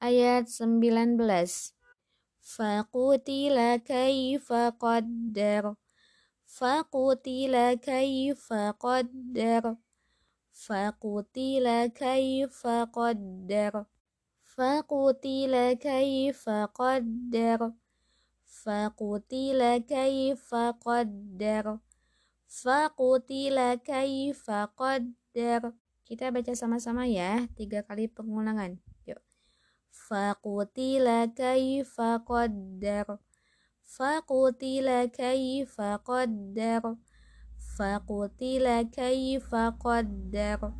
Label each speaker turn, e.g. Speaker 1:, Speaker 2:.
Speaker 1: ayat 19. Faqutila kaifa qaddar. Faqutila kaifa qaddar. Faqutila kaifa qaddar. Faqutila kaifa qaddar. Faqutila kaifa qaddar. Faqutila kaifa qaddar. Kita baca sama-sama ya, tiga kali pengulangan. Yuk. Faqutila kaifa qaddar. Faqutila kaifa qaddar. Faqutila kaifa qaddar.